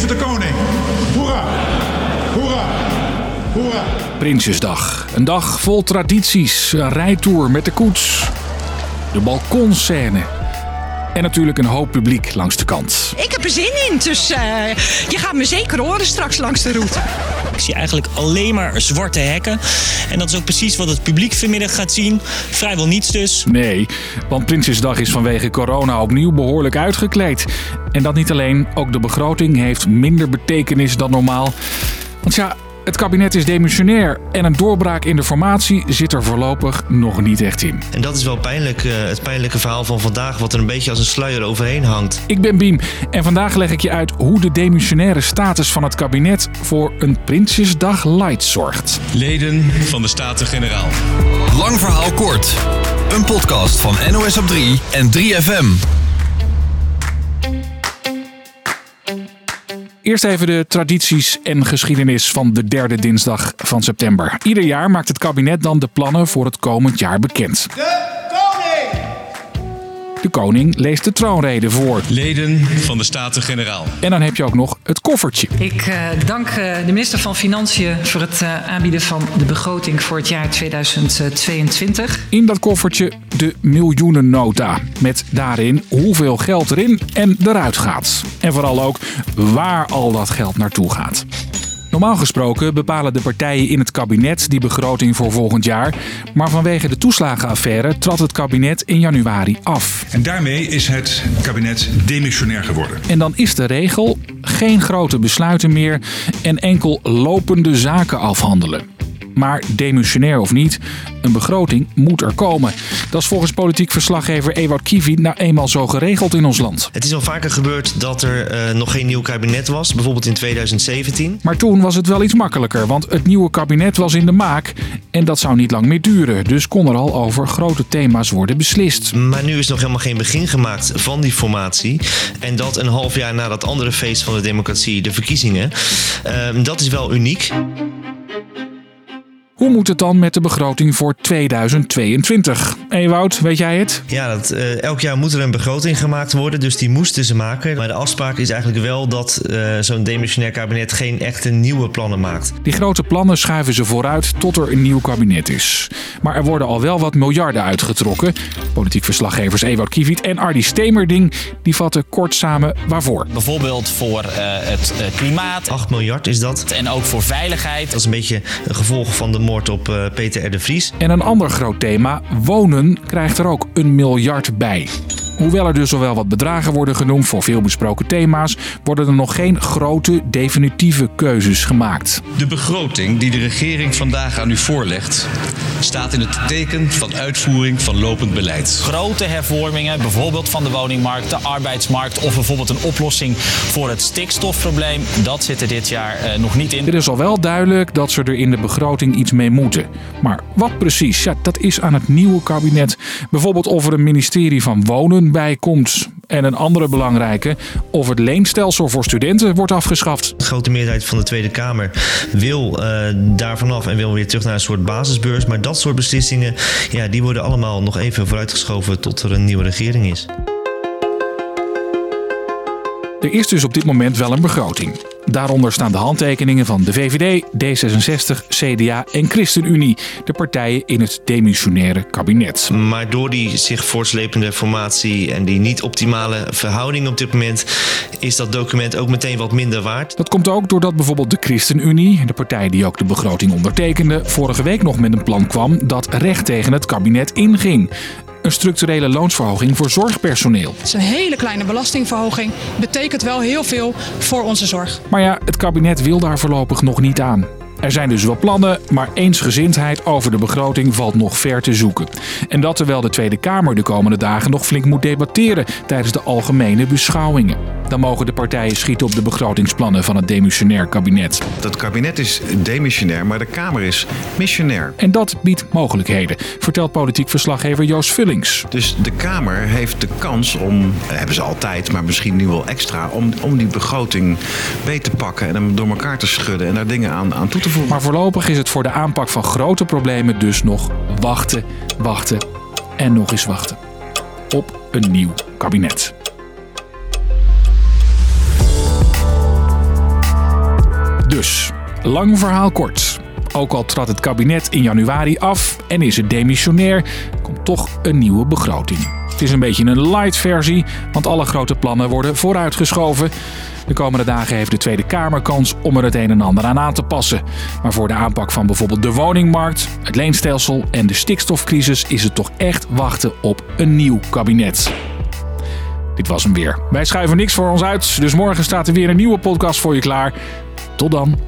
Leven de koning. Hoera. Hoera. Hoera. Prinsjesdag. Een dag vol tradities, een rijtour met de koets, de balkonscène en natuurlijk een hoop publiek langs de kant. Ik heb er zin in, dus eh, je gaat me zeker horen straks langs de route. Ik zie eigenlijk alleen maar zwarte hekken. En dat is ook precies wat het publiek vanmiddag gaat zien. Vrijwel niets dus. Nee, want Prinsjesdag is vanwege corona opnieuw behoorlijk uitgekleed. En dat niet alleen, ook de begroting heeft minder betekenis dan normaal. Want ja, het kabinet is demissionair en een doorbraak in de formatie zit er voorlopig nog niet echt in. En dat is wel pijnlijk, uh, het pijnlijke verhaal van vandaag, wat er een beetje als een sluier overheen hangt. Ik ben Biem en vandaag leg ik je uit hoe de demissionaire status van het kabinet voor een Prinsjesdag light zorgt. Leden van de Staten-Generaal. Lang verhaal kort. Een podcast van NOS op 3 en 3FM. Eerst even de tradities en geschiedenis van de derde dinsdag van september. Ieder jaar maakt het kabinet dan de plannen voor het komend jaar bekend. De koning leest de troonrede voor. Leden van de Staten-Generaal. En dan heb je ook nog het koffertje. Ik uh, dank uh, de minister van Financiën voor het uh, aanbieden van de begroting voor het jaar 2022. In dat koffertje de miljoenennota. Met daarin hoeveel geld erin en eruit gaat. En vooral ook waar al dat geld naartoe gaat. Normaal gesproken bepalen de partijen in het kabinet die begroting voor volgend jaar. Maar vanwege de toeslagenaffaire trad het kabinet in januari af. En daarmee is het kabinet demissionair geworden. En dan is de regel geen grote besluiten meer en enkel lopende zaken afhandelen. Maar demissionair of niet, een begroting moet er komen. Dat is volgens politiek verslaggever Ewout Kivi nou eenmaal zo geregeld in ons land. Het is al vaker gebeurd dat er uh, nog geen nieuw kabinet was, bijvoorbeeld in 2017. Maar toen was het wel iets makkelijker, want het nieuwe kabinet was in de maak. En dat zou niet lang meer duren, dus kon er al over grote thema's worden beslist. Maar nu is nog helemaal geen begin gemaakt van die formatie. En dat een half jaar na dat andere feest van de democratie, de verkiezingen. Uh, dat is wel uniek. Hoe moet het dan met de begroting voor 2022? Ewout, weet jij het? Ja, dat, uh, elk jaar moet er een begroting gemaakt worden, dus die moesten ze maken. Maar de afspraak is eigenlijk wel dat uh, zo'n demissionair kabinet geen echte nieuwe plannen maakt. Die grote plannen schuiven ze vooruit tot er een nieuw kabinet is. Maar er worden al wel wat miljarden uitgetrokken. Politiek verslaggevers Ewout Kiviet en Ardi Stemerding die vatten kort samen waarvoor. Bijvoorbeeld voor uh, het klimaat. 8 miljard is dat. En ook voor veiligheid. Dat is een beetje een gevolg van de moord op uh, Peter R. de Vries. En een ander groot thema, wonen, krijgt er ook een miljard bij. Hoewel er dus al wel wat bedragen worden genoemd voor veel besproken thema's, worden er nog geen grote definitieve keuzes gemaakt. De begroting die de regering vandaag aan u voorlegt, staat in het teken van uitvoering van lopend beleid. Grote hervormingen, bijvoorbeeld van de woningmarkt, de arbeidsmarkt of bijvoorbeeld een oplossing voor het stikstofprobleem, dat zit er dit jaar uh, nog niet in. Er is al wel duidelijk dat ze er in de begroting iets mee moeten. Maar wat precies, ja, dat is aan het nieuwe kabinet. Bijvoorbeeld of er een ministerie van Wonen bij komt. En een andere belangrijke, of het leenstelsel voor studenten wordt afgeschaft. De grote meerderheid van de Tweede Kamer wil uh, daar vanaf en wil weer terug naar een soort basisbeurs. Maar dat soort beslissingen, ja, die worden allemaal nog even vooruitgeschoven tot er een nieuwe regering is. Er is dus op dit moment wel een begroting. Daaronder staan de handtekeningen van de VVD, D66, CDA en ChristenUnie, de partijen in het demissionaire kabinet. Maar door die zich voortslepende formatie en die niet optimale verhouding op dit moment, is dat document ook meteen wat minder waard. Dat komt ook doordat bijvoorbeeld de ChristenUnie, de partij die ook de begroting ondertekende, vorige week nog met een plan kwam dat recht tegen het kabinet inging een structurele loonsverhoging voor zorgpersoneel. Het is een hele kleine belastingverhoging. Betekent wel heel veel voor onze zorg. Maar ja, het kabinet wil daar voorlopig nog niet aan. Er zijn dus wel plannen, maar eensgezindheid over de begroting valt nog ver te zoeken. En dat terwijl de Tweede Kamer de komende dagen nog flink moet debatteren tijdens de algemene beschouwingen. Dan mogen de partijen schieten op de begrotingsplannen van het demissionair kabinet. Dat kabinet is demissionair, maar de Kamer is missionair. En dat biedt mogelijkheden, vertelt politiek verslaggever Joost Vullings. Dus de Kamer heeft de kans om, hebben ze altijd, maar misschien nu wel extra, om, om die begroting beet te pakken en hem door elkaar te schudden en daar dingen aan, aan toe te voegen. Maar voorlopig is het voor de aanpak van grote problemen dus nog wachten, wachten en nog eens wachten. Op een nieuw kabinet. Dus, lang verhaal kort. Ook al trad het kabinet in januari af en is het demissionair, komt toch een nieuwe begroting. Het is een beetje een light versie, want alle grote plannen worden vooruitgeschoven. De komende dagen heeft de Tweede Kamer kans om er het een en ander aan aan te passen. Maar voor de aanpak van bijvoorbeeld de woningmarkt, het leenstelsel en de stikstofcrisis is het toch echt wachten op een nieuw kabinet. Dit was hem weer. Wij schuiven niks voor ons uit, dus morgen staat er weer een nieuwe podcast voor je klaar. Tot dan.